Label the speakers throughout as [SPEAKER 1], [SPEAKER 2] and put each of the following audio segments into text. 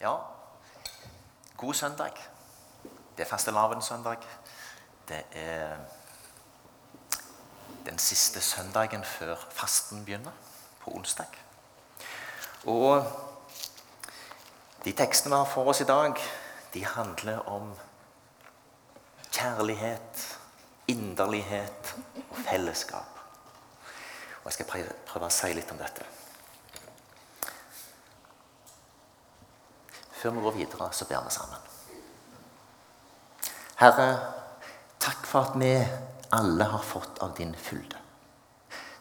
[SPEAKER 1] Ja, god søndag. Det er fastelavnssøndag. Det er den siste søndagen før fasten begynner, på onsdag. Og de tekstene vi har for oss i dag, de handler om kjærlighet, inderlighet og fellesskap. Og Jeg skal prøve, å si litt om dette. Før vi går videre, så ber vi sammen. Herre, takk for at vi alle har fått av din fylde.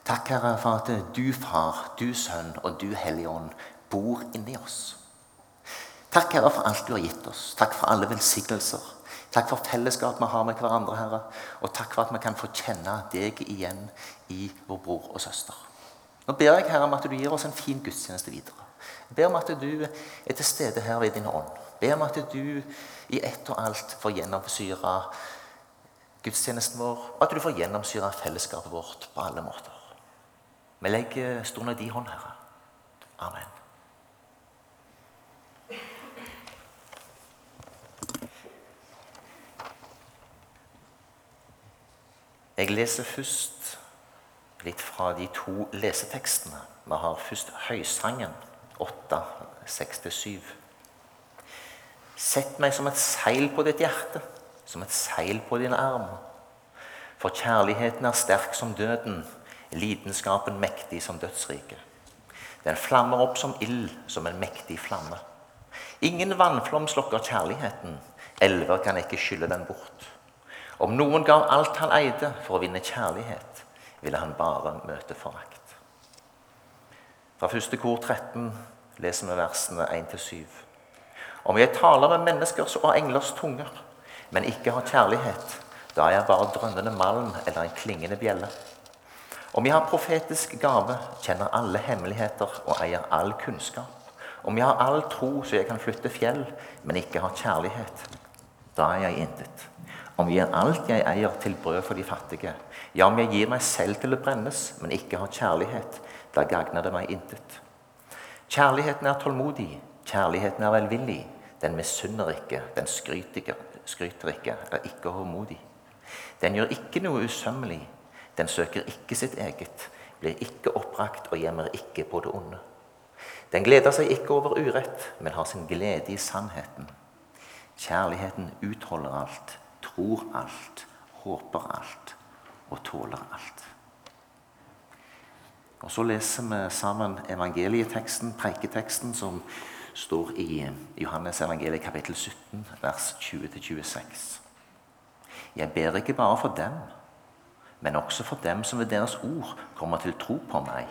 [SPEAKER 1] Takk, Herre, for at du Far, du Sønn og du Hellige Ånd bor inni oss. Takk, Herre, for alt du har gitt oss. Takk for alle velsignelser. Takk for fellesskap vi har med hverandre, Herre. Og takk for at vi kan få kjenne deg igjen i vår bror og søster. Nå ber jeg Herre om at du gir oss en fin gudstjeneste videre. Jeg ber om at du er til stede her ved din ånd. Jeg ber om at du i ett og alt får gjennomsyre gudstjenesten vår, og at du får gjennomsyre fellesskapet vårt på alle måter. Vi legger stunden i din hånd, Herre. Amen. Jeg leser først litt fra de to lesetekstene. Vi har først Høysangen 8, 6-7. Sett meg som et seil på ditt hjerte, som et seil på din arm. For kjærligheten er sterk som døden, lidenskapen mektig som dødsriket. Den flammer opp som ild, som en mektig flamme. Ingen vannflom slokker kjærligheten, elver kan ikke skylle den bort. Om noen gav alt han eide for å vinne kjærlighet, ville han bare møte forakt. Fra første kor 13 leser vi versene 1-7. Om jeg taler med menneskers og englers tunger, men ikke har kjærlighet, da er jeg bare drønnende malm eller en klingende bjelle. Om jeg har profetisk gave, kjenner alle hemmeligheter og eier all kunnskap. Om jeg har all tro så jeg kan flytte fjell, men ikke har kjærlighet, da er jeg intet. Om jeg gir alt jeg eier til brød for de fattige, ja, om jeg gir meg selv til å brennes, men ikke har kjærlighet, da gagner det meg intet. Kjærligheten er tålmodig, kjærligheten er velvillig. Den misunner ikke, den skryter, skryter ikke, er ikke håndmodig. Den gjør ikke noe usømmelig, den søker ikke sitt eget, blir ikke oppbrakt og gjemmer ikke på det onde. Den gleder seg ikke over urett, men har sin glede i sannheten. Kjærligheten utholder alt, tror alt, håper alt og tåler alt. Og Så leser vi sammen evangelieteksten, preiketeksten, som står i Johannes evangeliet kapittel 17, vers 20-26. Jeg ber ikke bare for dem, men også for dem som ved deres ord kommer til tro på meg.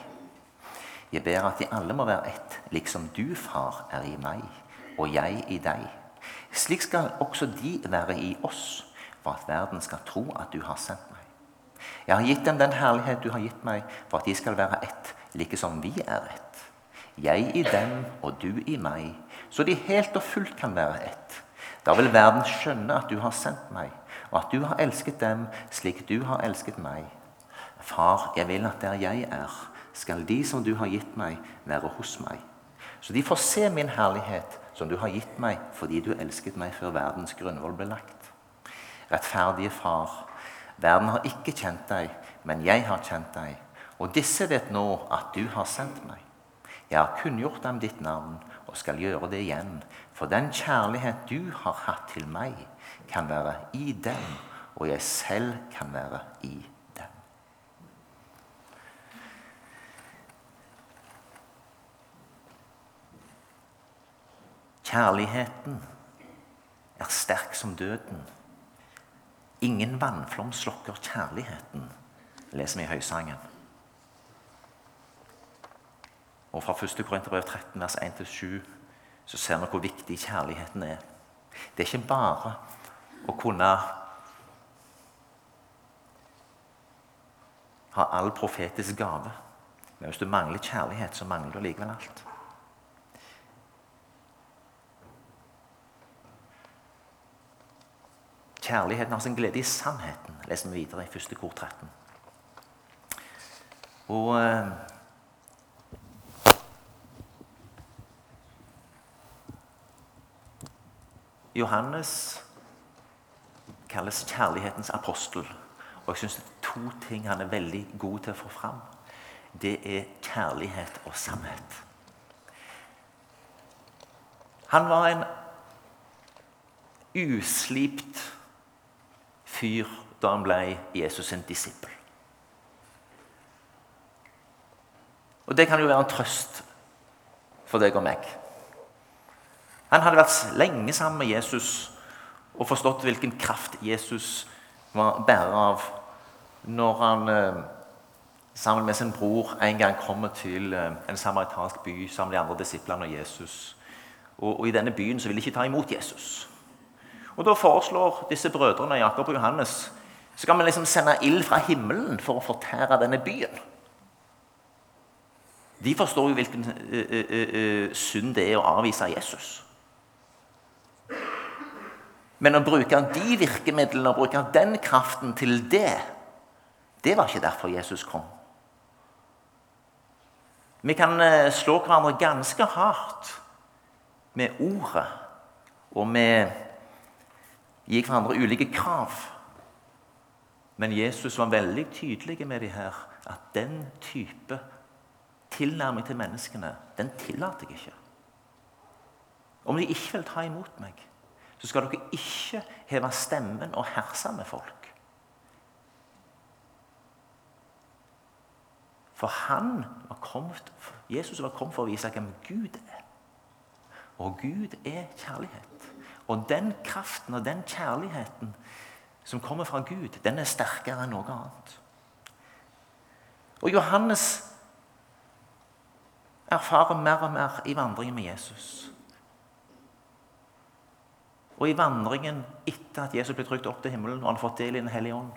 [SPEAKER 1] Jeg ber at de alle må være ett, liksom du, far, er i meg, og jeg i deg. Slik skal også de være i oss, for at verden skal tro at du har sendt meg. Jeg har gitt dem den herlighet du har gitt meg, for at de skal være ett, like som vi er ett. Jeg i dem og du i meg, så de helt og fullt kan være ett. Da vil verden skjønne at du har sendt meg, og at du har elsket dem slik du har elsket meg. Far, jeg vil at der jeg er, skal de som du har gitt meg, være hos meg. Så de får se min herlighet, som du har gitt meg fordi du elsket meg før verdens grunnvoll ble lagt. Rettferdige Far, verden har ikke kjent deg, men jeg har kjent deg. Og disse vet nå at du har sendt meg. Jeg har kunngjort dem ditt navn og skal gjøre det igjen. For den kjærlighet du har hatt til meg, kan være i dem, og jeg selv kan være i dem. Kjærligheten er sterk som døden. Ingen vannflom slokker kjærligheten, leser vi i Høysangen. Og Fra 1. Korinterbrev 13, vers 1-7 så ser vi hvor viktig kjærligheten er. Det er ikke bare å kunne ha all profetisk gave. Men hvis du mangler kjærlighet, så mangler du likevel alt. Kjærligheten har sin glede i sannheten, leser vi videre i 1. kor 13. Og eh, Johannes kalles kjærlighetens apostel. Og jeg syns to ting han er veldig god til å få fram. Det er kjærlighet og sannhet. Han var en uslipt fyr da han ble Jesus' sin disippel. Og det kan jo være en trøst for deg og meg. Han hadde vært lenge sammen med Jesus og forstått hvilken kraft Jesus var bærer av når han eh, sammen med sin bror en gang kommer til eh, en samaritansk by sammen med de andre disiplene og Jesus. Og, og I denne byen så vil de ikke ta imot Jesus. Og Da foreslår disse brødrene Jakob og Johannes så kan vi liksom sende ild fra himmelen for å fortære denne byen. De forstår jo hvilken uh, uh, uh, synd det er å avvise Jesus. Men å bruke de virkemidlene og bruke den kraften til det, det var ikke derfor Jesus kom. Vi kan eh, slå hverandre ganske hardt med ordet og med gi hverandre ulike krav. Men Jesus var veldig tydelig med de her, at den type tilnærming til menneskene, den tillater jeg ikke. Om de ikke vil ta imot meg, så skal dere ikke heve stemmen og herse med folk. For han var kommet, Jesus var kommet for å vise hvem Gud er. Og Gud er kjærlighet. Og den kraften og den kjærligheten som kommer fra Gud, den er sterkere enn noe annet. Og Johannes erfarer mer og mer i vandringen med Jesus. Og i vandringen etter at Jesus ble trykt opp til himmelen og han har fått del i Den hellige ånd,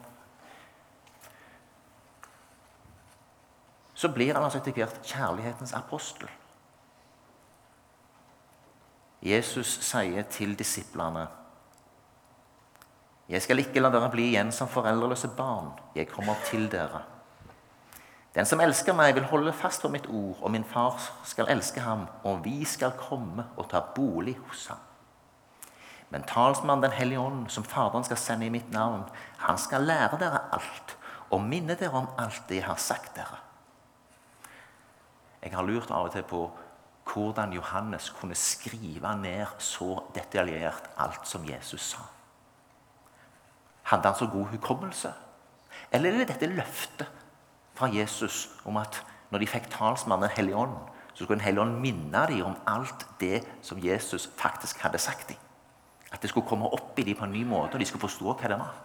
[SPEAKER 1] så blir han altså etter hvert kjærlighetens apostel. Jesus sier til disiplene Jeg skal ikke la dere bli igjen som foreldreløse barn. Jeg kommer til dere. Den som elsker meg, vil holde fast på mitt ord, og min far skal elske ham, og vi skal komme og ta bolig hos ham. Men talsmannen Den hellige ånd, som Faderen skal sende i mitt navn, han skal lære dere alt og minne dere om alt det jeg har sagt dere. Jeg har lurt av og til på hvordan Johannes kunne skrive ned så detaljert alt som Jesus sa. Hadde han så god hukommelse? Eller er det dette løftet fra Jesus om at når de fikk talsmannen Hellig ånd, så skulle Den hellige ånd minne dem om alt det som Jesus faktisk hadde sagt dem? At det skulle komme opp i dem på en ny måte, og de skulle forstå hva det var.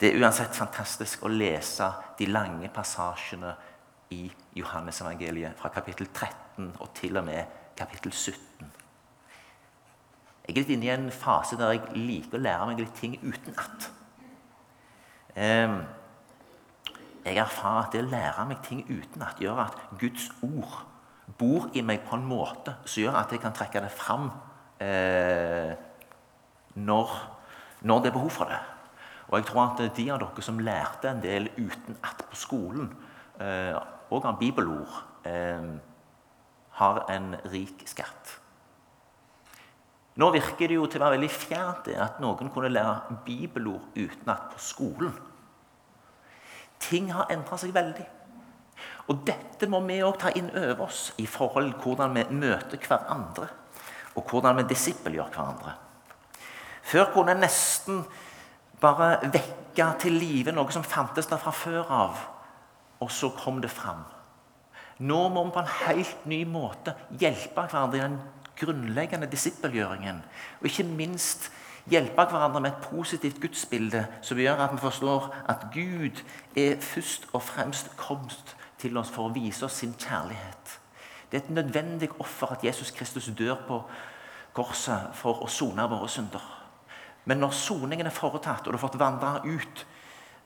[SPEAKER 1] Det er uansett fantastisk å lese de lange passasjene i Johannes-evangeliet fra kapittel 13 og til og med kapittel 17. Jeg er litt inne i en fase der jeg liker å lære meg litt ting utenat. Jeg erfarer at det å lære meg ting utenat gjør at Guds ord bor i meg på en måte som gjør at jeg kan trekke det fram eh, når, når, det er behov for det. Og jeg tror at de av dere som lærte en del utenat på skolen, og av bibelord, eh, har en rik skatt. Nå virker det jo til å være veldig fjernt at noen kunne lære bibelord utenat på skolen. Ting har endra seg veldig. Og dette må vi òg ta inn over oss i forhold til hvordan vi møter hverandre og hvordan vi disippelgjør hverandre. Før kunne en nesten bare vekke til live noe som fantes der fra før av, og så kom det fram. Nå må vi på en helt ny måte hjelpe hverandre i den grunnleggende disippelgjøringen. Og ikke minst hjelpe hverandre med et positivt gudsbilde som gjør at vi forstår at Gud er først og fremst kommet til oss for å vise oss sin kjærlighet. Det er et nødvendig offer at Jesus Kristus dør på korset for å sone våre synder. Men når soningen er foretatt, og du har fått vandre ut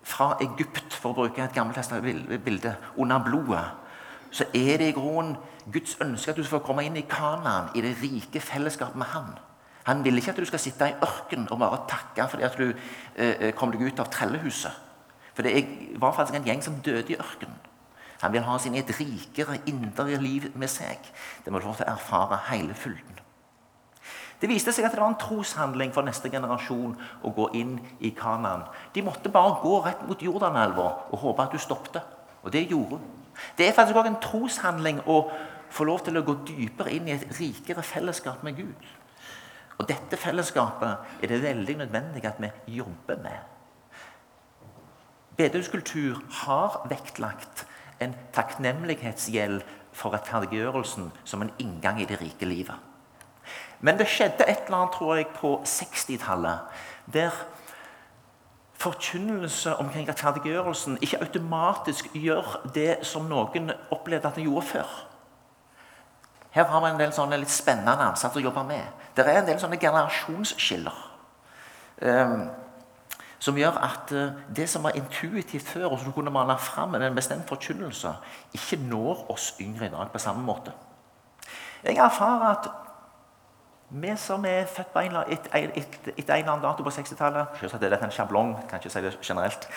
[SPEAKER 1] fra Egypt, for å bruke et gammelt bilde, under blodet, så er det i grunnen Guds ønske at du skal komme inn i Kanaan, i det rike fellesskapet med Han. Han vil ikke at du skal sitte i ørken og bare takke fordi at du eh, eh kom deg ut av trellehuset. For det var faktisk en gjeng som døde i ørkenen. Han vil ha oss inn i et rikere, indre liv med seg. Det må du få til å erfare hele fylden. Det viste seg at det var en troshandling for neste generasjon å gå inn i Kanaan. De måtte bare gå rett mot Jordanelva og håpe at du stoppet. Og det gjorde hun. Det er faktisk også en troshandling å få lov til å gå dypere inn i et rikere fellesskap med Gud. Og dette fellesskapet er det veldig nødvendig at vi jobber med. Bedehuskultur har vektlagt en takknemlighetsgjeld for rettferdiggjørelsen som en inngang i det rike livet. Men det skjedde et eller annet tror jeg, på 60-tallet der forkynnelse omkring rettferdiggjørelsen ikke automatisk gjør det som noen opplevde at de gjorde før. Her har vi en del sånne litt spennende ansatte å jobbe med. Det er en del sånne generasjonsskiller. Um, som gjør at uh, det som var intuitivt før, og som kunne male fram en bestemt forkynnelse, ikke når oss yngre i dag på samme måte. Jeg erfarer at vi som er født på en, et, et, et, et eller annen dato på 60-tallet Selvsagt er dette en sjablong, kan ikke si det generelt.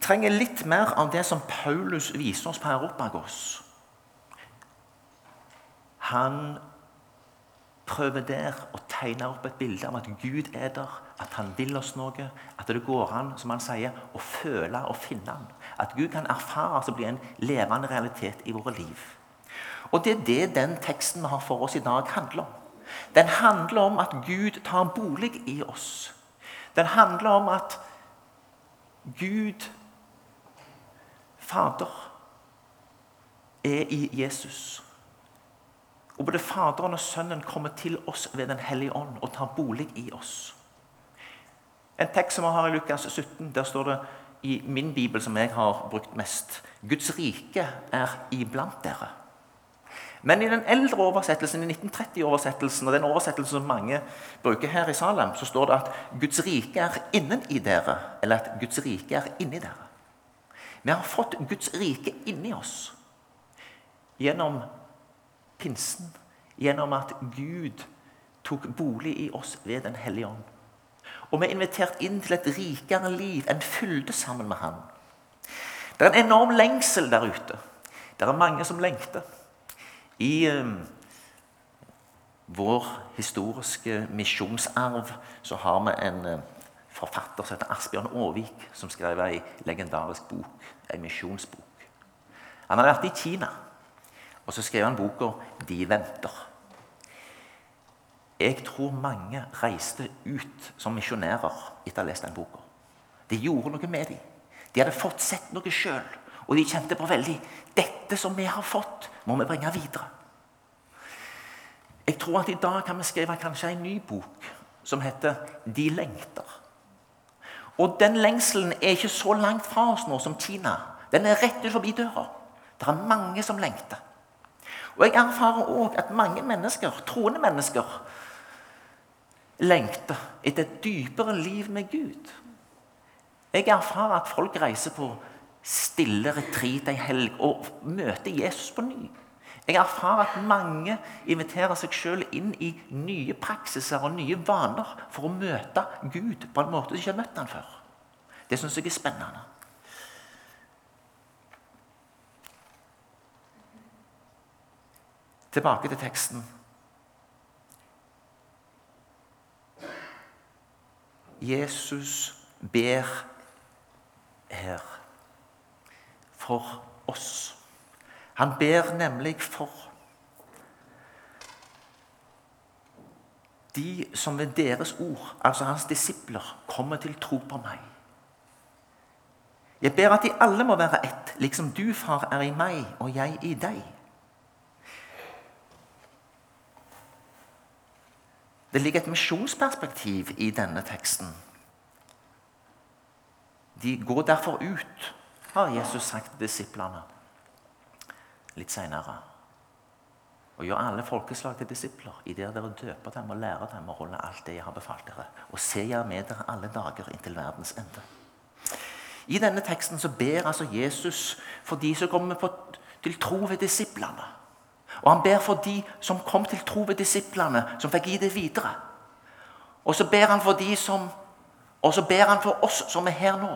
[SPEAKER 1] Trenger litt mer av det som Paulus viser oss på Europagos. Han prøver der å tegne opp et bilde av at Gud er der, at han vil oss noe. At det går an som han sier, å føle og finne han. At Gud kan erfares og bli en levende realitet i våre liv. Og Det er det den teksten vi har for oss i dag, handler om. Den handler om at Gud tar bolig i oss. Den handler om at Gud, Fader, er i Jesus. Og både Faderen og Sønnen kommer til oss ved Den hellige ånd og tar bolig i oss. En tekst som vi har i Lukas 17, der står det i min bibel, som jeg har brukt mest Guds rike er iblant dere. Men i den eldre oversettelsen, i 1930-oversettelsen, og den oversettelsen som mange bruker her i Salem, så står det at Guds rike er innen i dere, eller at Guds rike er inni dere. Vi har fått Guds rike inni oss gjennom pinsen, gjennom at Gud tok bolig i oss ved Den hellige ånd. Og vi er invitert inn til et rikere liv, en fylde sammen med Han. Det er en enorm lengsel der ute. Det er mange som lengter. I eh, vår historiske misjonsarv så har vi en eh, forfatter som heter Asbjørn Aavik, som skrev ei legendarisk bok, ei misjonsbok. Han hadde vært i Kina, og så skrev han boka 'De venter'. Jeg tror mange reiste ut som misjonærer etter å ha lest den boka. Det gjorde noe med dem. De hadde fått sett noe sjøl. Og de kjente på veldig Dette som vi har fått, må vi bringe videre. Jeg tror at i dag kan vi skrive kanskje en ny bok som heter 'De lengter'. Og den lengselen er ikke så langt fra oss nå som Kina. Den er rett ut forbi døra. Det er mange som lengter. Og jeg erfarer òg at mange mennesker, troende mennesker lengter etter et dypere liv med Gud. Jeg erfarer at folk reiser på stille retreat ei helg og møter Jesus på ny. Jeg erfarer at mange inviterer seg sjøl inn i nye praksiser og nye vaner for å møte Gud på en måte de ikke har møtt ham før. Det syns jeg er spennende. Tilbake til teksten. Jesus ber her for oss. Han ber nemlig for de som ved deres ord, altså hans disipler, kommer til tro på meg. Jeg ber at de alle må være ett, liksom du, far, er i meg og jeg i deg. Det ligger et misjonsperspektiv i denne teksten. De går derfor ut, har Jesus sagt til disiplene litt seinere. Og gjør alle folkeslag til disipler, i det dere døper dem og lærer dem å holde alt det jeg har befalt dere. Og se jeg med dere alle dager inntil verdens ende. I denne teksten så ber altså Jesus for de som kommer på, til tro ved disiplene. Og han ber for de som kom til tro ved disiplene, som fikk gi det videre. Og så ber han for de som Og så ber han for oss som er her nå.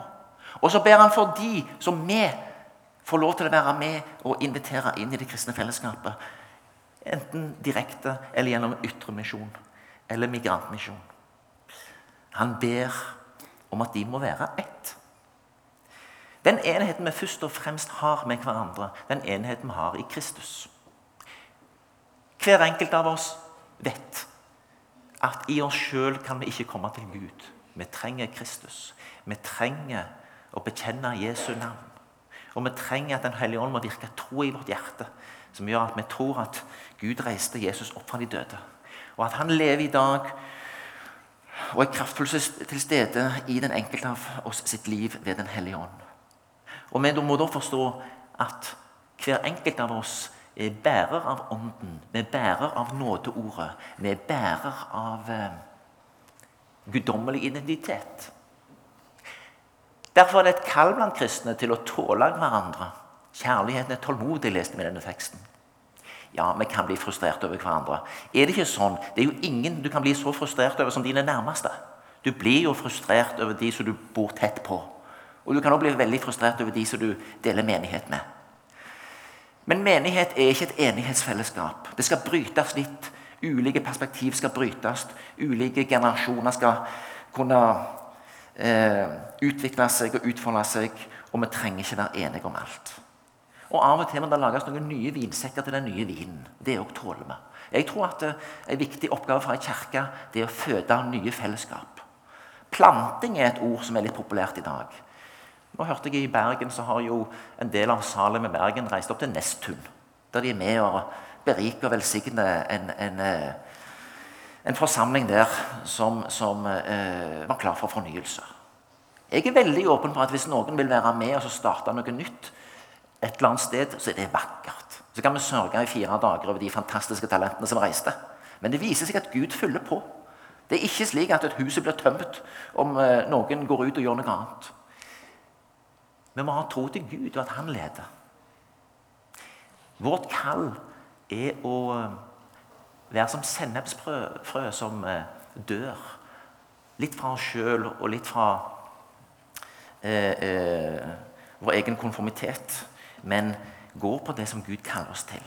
[SPEAKER 1] Og så ber han for de som vi får lov til å være med og invitere inn i det kristne fellesskapet. Enten direkte eller gjennom ytremisjon eller migrantmisjon. Han ber om at de må være ett. Den enheten vi først og fremst har med hverandre, den enheten vi har i Kristus. Hver enkelt av oss vet at i oss sjøl kan vi ikke komme til Gud. Vi trenger Kristus. Vi trenger å bekjenne Jesu navn. Og vi trenger at Den hellige ånd må virke tro i vårt hjerte, som gjør at vi tror at Gud reiste Jesus opp fra de døde. Og at han lever i dag og er kraftfullt til stede i den enkelte av oss sitt liv ved Den hellige ånd. Og Vi må da forstå at hver enkelt av oss er bærer av Ånden. Vi er bærer av nådeordet. Vi er bærer av eh, guddommelig identitet. Derfor er det et kall blant kristne til å tåle hverandre. Kjærligheten er tålmodig, leste vi i denne teksten. Ja, vi kan bli frustrert over hverandre. Er det ikke sånn? Det er jo ingen du kan bli så frustrert over som dine nærmeste. Du blir jo frustrert over de som du bor tett på. Og du kan også bli veldig frustrert over de som du deler menighet med. Men menighet er ikke et enighetsfellesskap. Det skal brytes litt. Ulike perspektiv skal brytes. Ulike generasjoner skal kunne eh, utvikle seg og utfolde seg. Og vi trenger ikke være enige om alt. Og Av og til må det lages noen nye vinsekker til den nye vinen. Det òg tåler vi. Jeg tror at eh, En viktig oppgave for ei kirke er å føde nye fellesskap. Planting er et ord som er litt populært i dag. Nå hørte jeg I Bergen så har jo en del av Salem i Bergen reist opp til Nesttun. Der de er med og beriker og velsigner en, en, eh, en, forsamling der som, som eh, var klar for fornyelse. Jeg er veldig åpen for at hvis noen vil være med og starte noe nytt, et eller annet sted, så er det vakkert. Så kan vi sørge i fire dager over de fantastiske talentene som reiste. Men det viser seg at Gud fyller på. Det er ikke slik at et hus blir tømt om eh, noen går ut og gjør noe annet. Vi må ha tro til Gud og at Han leder. Vårt kall er å eh, være som sennepsfrø som eh, dør. Litt fra oss sjøl og litt fra eh, eh, vår egen konformitet. Men gå på det som Gud kaller oss til.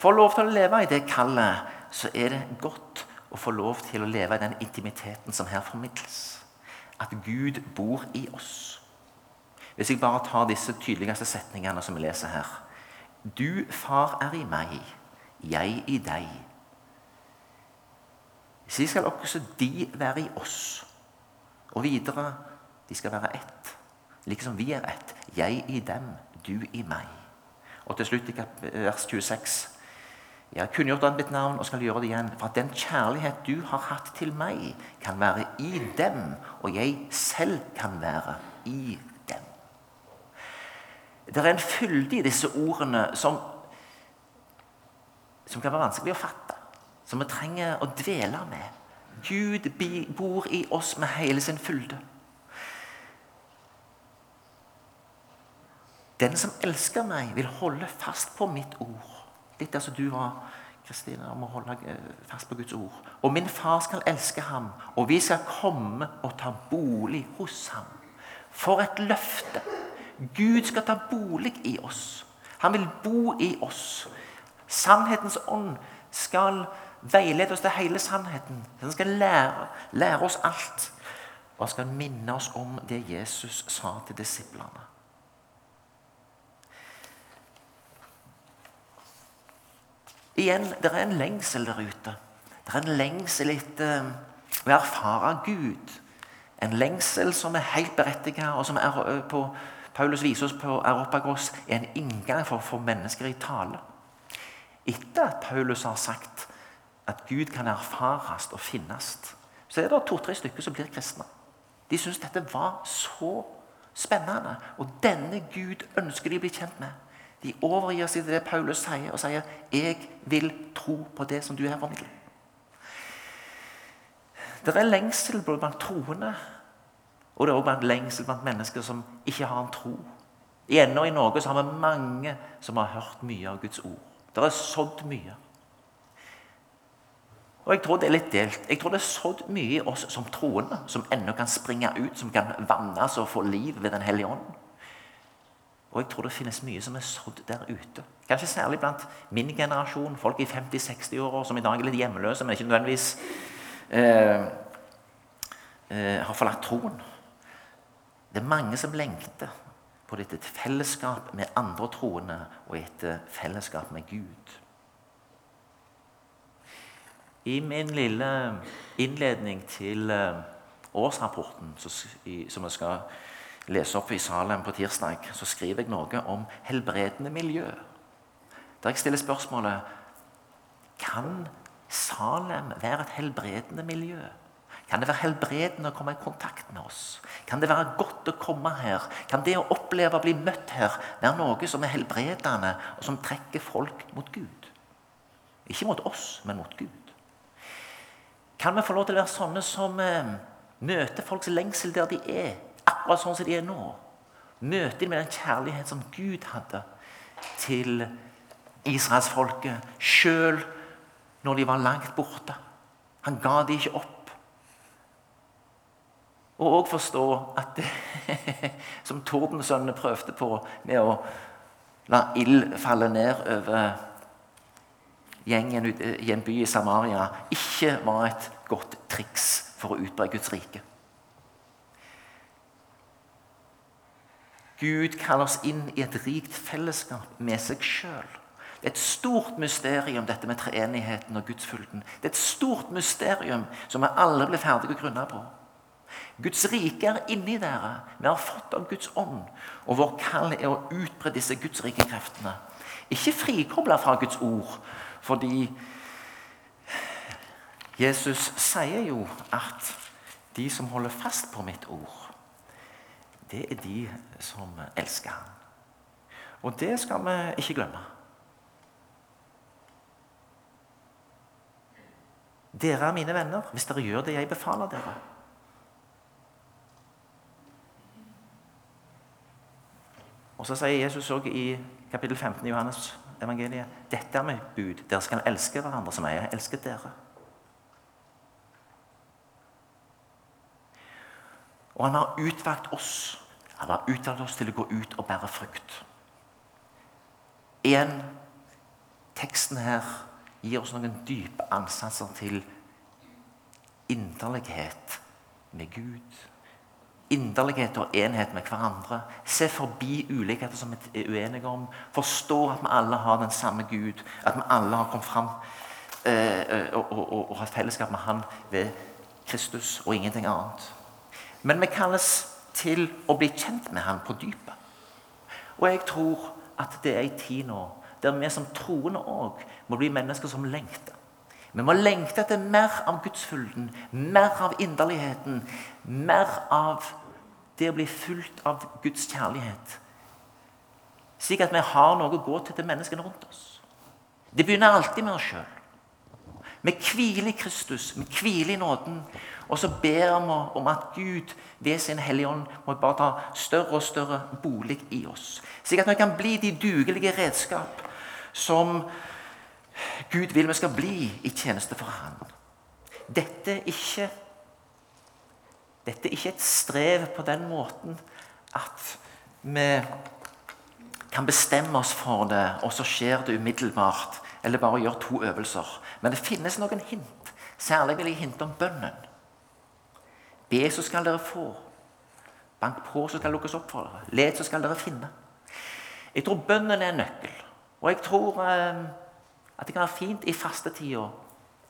[SPEAKER 1] For å lov til å leve i det kallet, så er det godt å få lov til å leve i den intimiteten som her formidles. At Gud bor i oss. Hvis jeg bare tar disse tydeligste setningene som vi leser her. Du, far, er i meg, jeg i deg. Så skal også de være i oss. Og videre de skal være ett. Liksom vi er ett. Jeg i dem, du i meg. Og til slutt i vers 26. Jeg har kunngjort deg mitt navn og skal gjøre det igjen. For at den kjærlighet du har hatt til meg, kan være i dem, og jeg selv kan være i dem. Det er en fylde i disse ordene som, som kan være vanskelig å fatte. Som vi trenger å dvele med. Gud bor i oss med hele sin fylde. Den som elsker meg, vil holde fast på mitt ord. Litt der som du var, Kristine, om å holde eh, fast på Guds ord. Og min far skal elske ham, og vi skal komme og ta bolig hos ham. For et løfte! Gud skal ta bolig i oss. Han vil bo i oss. Sannhetens ånd skal veilede oss til hele sannheten. Han skal lære, lære oss alt. Og han skal minne oss om det Jesus sa til disiplene. Igjen, det er en lengsel der ute. Det er en lengsel etter å erfare Gud. En lengsel som er helt berettiget, og som er på Paulus viser oss på Europagos er en inngang for å få mennesker i tale. Etter at Paulus har sagt at Gud kan erfares og finnes, så er det to-tre stykker som blir kristne. De syns dette var så spennende, og denne Gud ønsker de å bli kjent med. De overgir seg til det Paulus sier, og sier 'Jeg vil tro på det som du her formidler'. Det er lengsel blant troende og det er også lengsel blant mennesker som ikke har en tro. Ennå i Norge så har vi mange som har hørt mye av Guds ord. Det er sådd mye. Og Jeg tror det er litt delt. Jeg tror det er sådd mye i oss som troende, som ennå kan springe ut, som kan vannes og få liv ved Den hellige ånd. Og jeg tror det finnes mye som er sådd der ute. Kanskje særlig blant min generasjon, folk i 50-60-åra som i dag er litt hjemløse, men ikke nødvendigvis eh, eh, har forlatt troen. Det er mange som lengter på dette fellesskap med andre troende og etter fellesskap med Gud. I min lille innledning til eh, årsrapporten som jeg skal lese opp i Salem på tirsdag, så skriver jeg noe om helbredende miljø. Der jeg stiller spørsmålet kan Salem være et helbredende miljø. Kan det være helbredende å komme i kontakt med oss? Kan det være godt å komme her? Kan det å oppleve å bli møtt her være noe som er helbredende, og som trekker folk mot Gud? Ikke mot oss, men mot Gud. Kan vi få lov til å være sånne som eh, møter folks lengsel der de er, akkurat sånn som de er nå? Møter de med den kjærlighet som Gud hadde til israelsfolket, sjøl når de var langt borte. Han ga de ikke opp. Og òg forstå at det, som tordensønnene prøvde på med å la ild falle ned over gjengen i en by i Samaria, ikke var et godt triks for å utbre Guds rike. Gud kaller oss inn i et rikt fellesskap med seg sjøl. Det er et stort mysterium, dette med treenigheten og gudsfylden. Det er et stort mysterium som vi alle blir ferdige å grunne på. Guds rike er inni dere. Vi har fått av Guds ånd. Og vår kall er å utbre disse gudsrike kreftene. Ikke frikobla fra Guds ord, fordi Jesus sier jo at de som holder fast på mitt ord, det er de som elsker ham. Og det skal vi ikke glemme. Dere er mine venner hvis dere gjør det jeg befaler dere. Og Så sier Jesus også i kapittel 15 i Johannes evangeliet dette er mitt bud. Dere skal elske hverandre som jeg har elsket dere. Og han har utvalgt oss. Han har utvalgt oss til å gå ut og bære frukt. En teksten her gir oss noen dype ansatser til inderlighet med Gud. Inderlighet og enhet med hverandre. Se forbi ulikheter som vi er uenige om. Forstå at vi alle har den samme Gud. At vi alle har kommet fram eh, og, og, og, og har fellesskap med Han ved Kristus og ingenting annet. Men vi kalles til å bli kjent med Han på dypet. Og jeg tror at det er ei tid nå der vi som troende òg må bli mennesker som lengter. Vi må lengte etter mer av gudsfylden, mer av inderligheten, mer av det å bli fulgt av Guds kjærlighet. Slik at vi har noe å gå til til menneskene rundt oss. Det begynner alltid med oss sjøl. Vi hviler i Kristus, vi hviler i nåden. Og så ber vi om at Gud ved sin Hellige Ånd må bare ta større og større bolig i oss. Slik at vi kan bli de dugelige redskap som Gud vil vi skal bli i tjeneste for Han. Dette er ikke dette er ikke et strev på den måten at vi kan bestemme oss for det, og så skjer det umiddelbart. Eller bare gjøre to øvelser. Men det finnes noen hint. Særlig vil jeg hinte om bønnen. Be, så skal dere få. Bank på, så skal det lukkes opp for dere. Let, så skal dere finne. Jeg tror bønnen er en nøkkel. Og jeg tror eh, at det kan være fint i fastetida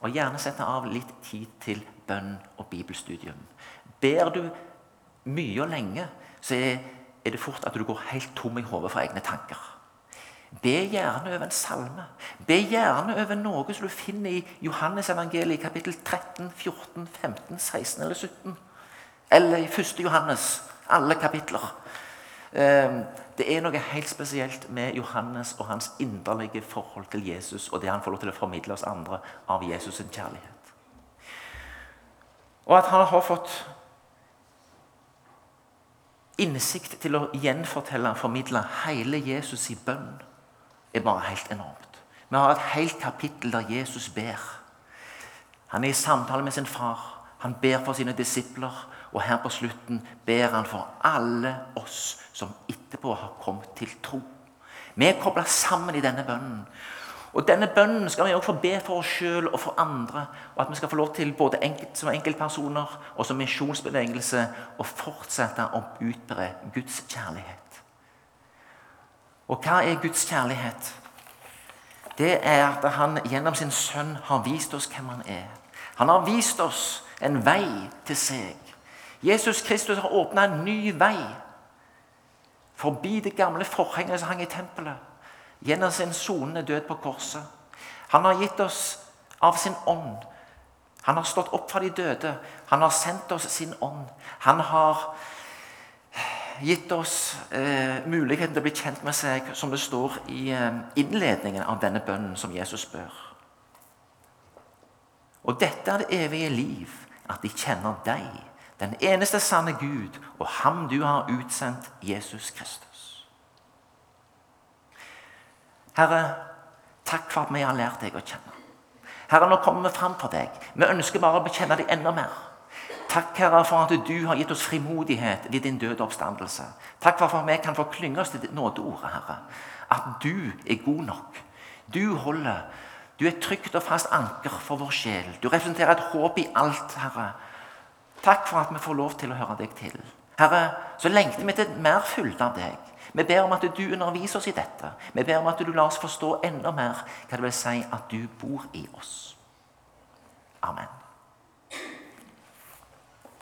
[SPEAKER 1] å gjerne sette av litt tid til bønn og bibelstudium. Ber du mye og lenge, så er det fort at du går helt tom i hodet for egne tanker. Be gjerne over en salme. Be gjerne over noe som du finner i Johannes evangeliet kapittel 13, 14, 15, 16 eller 17. Eller i 1. Johannes. Alle kapitler. Ehm, det er noe helt spesielt med Johannes og hans inderlige forhold til Jesus og det han får lov til å formidle oss andre av Jesus' sin kjærlighet. Og at han har fått innsikt til å gjenfortelle og formidle hele Jesus i bønn, er bare helt enormt. Vi har et helt kapittel der Jesus ber. Han er i samtale med sin far. Han ber for sine disipler. Og her på slutten ber han for alle oss som etterpå har kommet til tro. Vi er kobla sammen i denne bønnen. Og Denne bønnen skal vi også få be for oss sjøl og for andre. Og at vi skal få lov til både enkelt, som enkeltpersoner og som misjonsbevegelse å fortsette å utbre Guds kjærlighet. Og hva er Guds kjærlighet? Det er at han gjennom sin sønn har vist oss hvem han er. Han har vist oss en vei til seg. Jesus Kristus har åpna en ny vei forbi det gamle forhenget som hang i tempelet, gjennom sin sonende død på korset. Han har gitt oss av sin ånd. Han har stått opp fra de døde. Han har sendt oss sin ånd. Han har gitt oss eh, muligheten til å bli kjent med seg, som det står i eh, innledningen av denne bønnen som Jesus spør. Og dette er det evige liv, at de kjenner deg, den eneste sanne Gud, og ham du har utsendt, Jesus Kristus. Herre, takk for at vi har lært deg å kjenne. Herre, nå kommer vi fram for deg. Vi ønsker bare å bekjenne deg enda mer. Takk, Herre, for at du har gitt oss frimodighet ved din døde oppstandelse. Takk for at vi kan få klynge oss til ditt nådeordet, Herre. At du er god nok. Du holder. Du er trygt og fast anker for vår sjel. Du representerer et håp i alt, Herre. Takk for at vi får lov til å høre deg til. Herre, så lengter vi til mer fylde av deg. Vi ber om at du underviser oss i dette. Vi ber om at du lar oss forstå enda mer hva det vil si at du bor i oss. Amen.